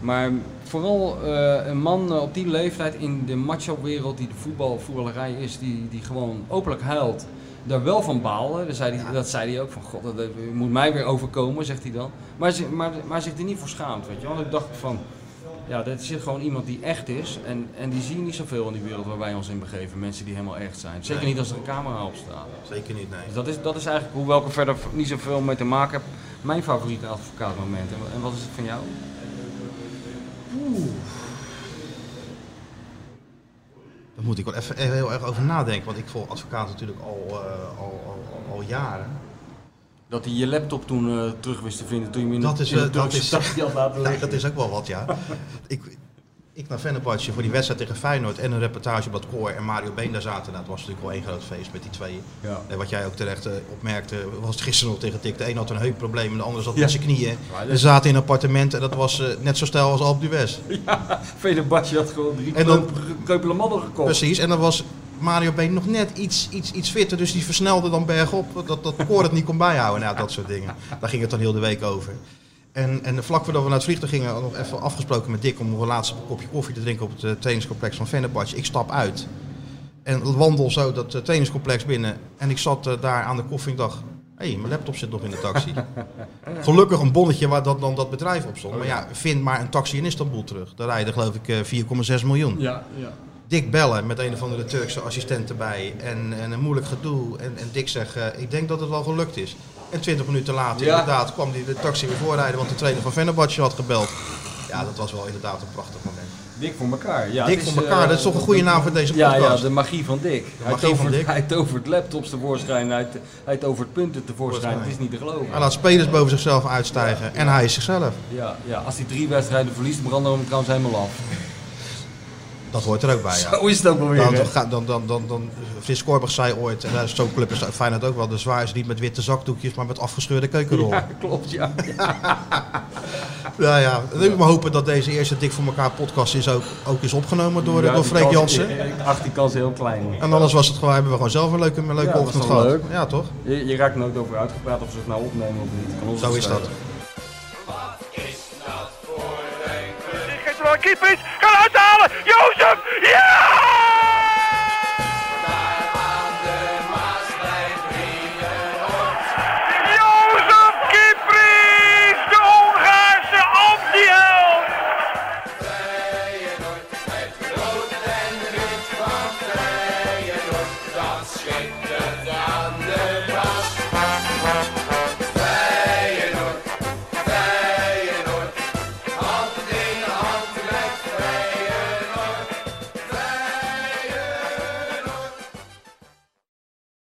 maar vooral eh, een man eh, op die leeftijd in de macho-wereld die de voetbal, voetballerij is, die, die gewoon openlijk huilt. Daar wel van baalde. Dat zei hij, dat zei hij ook van god, dat, dat moet mij weer overkomen, zegt hij dan. Maar, maar, maar zich er niet voor schaamt, weet je wel. Want ik dacht van, ja, dit zit gewoon iemand die echt is. En, en die zie je niet zoveel in die wereld waar wij ons in begeven. Mensen die helemaal echt zijn. Zeker Nee. niet als er een camera op staat. Zeker niet, nee. Dus dat is, dat is eigenlijk, hoewel ik er verder niet zoveel mee te maken heb, mijn favoriete advocaatmoment. En, en wat is het van jou? Daar moet ik wel even even heel erg over nadenken, want ik volg advocaat natuurlijk al, eh, al, al, al, al jaren. Dat hij je laptop toen eh, terug wist te vinden toen je hem in Dat is, in de eh, dat is- had laten [laughs] Nee, liggen. dat is ook wel wat, ja. ik, ik naar Vennebartje voor die wedstrijd tegen Feyenoord en een reportage op dat koor en Mario Been daar zaten. Nou, het was natuurlijk wel één groot feest met die twee. Ja. En wat jij ook terecht eh, opmerkte, was het gisteren nog tegen Tik. De een had een heupprobleem en de ander zat Ja. met zijn knieën. Ja, dat- Ze zaten in een appartement en dat was net zo stijl als Alpe d'Huez. [laughs] Venerbahce had gewoon drie kreupele mannen gekocht. Precies, en dan was Mario Been nog net iets, iets, iets fitter, dus die versnelde dan bergop, dat, dat koor het niet kon bijhouden. Nou, dat soort dingen. Daar ging het dan heel de week over. En, en vlak voordat we naar het vliegtuig gingen, nog even afgesproken met Dick om een laatste kopje koffie te drinken op het eh, trainingscomplex van Vennerbahce. Ik stap uit en wandel zo dat eh, trainingscomplex binnen. En ik zat eh, daar aan de koffie en dacht, hé, hey, mijn laptop zit nog in de taxi. [laughs] Gelukkig een bonnetje waar dat, dan dat bedrijf op stond. Maar ja, vind maar een taxi in Istanbul terug. Daar rijden geloof ik eh, 4,6 miljoen. Ja, ja. Dick bellen met een of andere Turkse assistent erbij. En, en een moeilijk gedoe. En, en Dick zegt, eh, ik denk dat het wel gelukt is. En 20 minuten later Ja. inderdaad kwam die de taxi weer voorrijden. Want de trainer van Fenerbahce had gebeld. Ja, dat was wel inderdaad een prachtig moment. Dik voor elkaar. Ja, is, voor elkaar, eh, dat is toch een goede naam voor deze Ja, podcast. ja, de magie van Dick. Hij magie van tovert, Dick. [laughs] hij tovert laptops tevoorschijn, hij, hij tovert punten tevoorschijn. Het is niet te geloven. Hij laat spelers boven zichzelf uitstijgen. En hij is zichzelf. Ja, ja, als hij drie wedstrijden verliest, branden we hem trouwens helemaal af. Dat hoort er ook bij, ja. Zo is het ook wel weer. Dan, dan, dan, dan, dan, dan, Frits Korbach zei ooit, en daar is zo'n club is Feyenoord ook wel, de zwaar is niet met witte zakdoekjes, maar met afgescheurde keukenrollen. Ja, klopt, ja. [laughs] Ja, ja. Dan wil ik maar hopen dat deze eerste Dik voor elkaar podcast is ook, ook is opgenomen door, Ja, door Freek Jansen. Ik acht die kans heel klein. En anders was het gewoon, hebben we gewoon zelf een leuke, een leuke Ja, ochtend gehad. leuk. Ja, toch? Je, je raakt nooit over uitgepraat of ze het nou opnemen of niet. Kan ons Zo is dat. Keeper is. Kan uithalen. Jozef. Ja!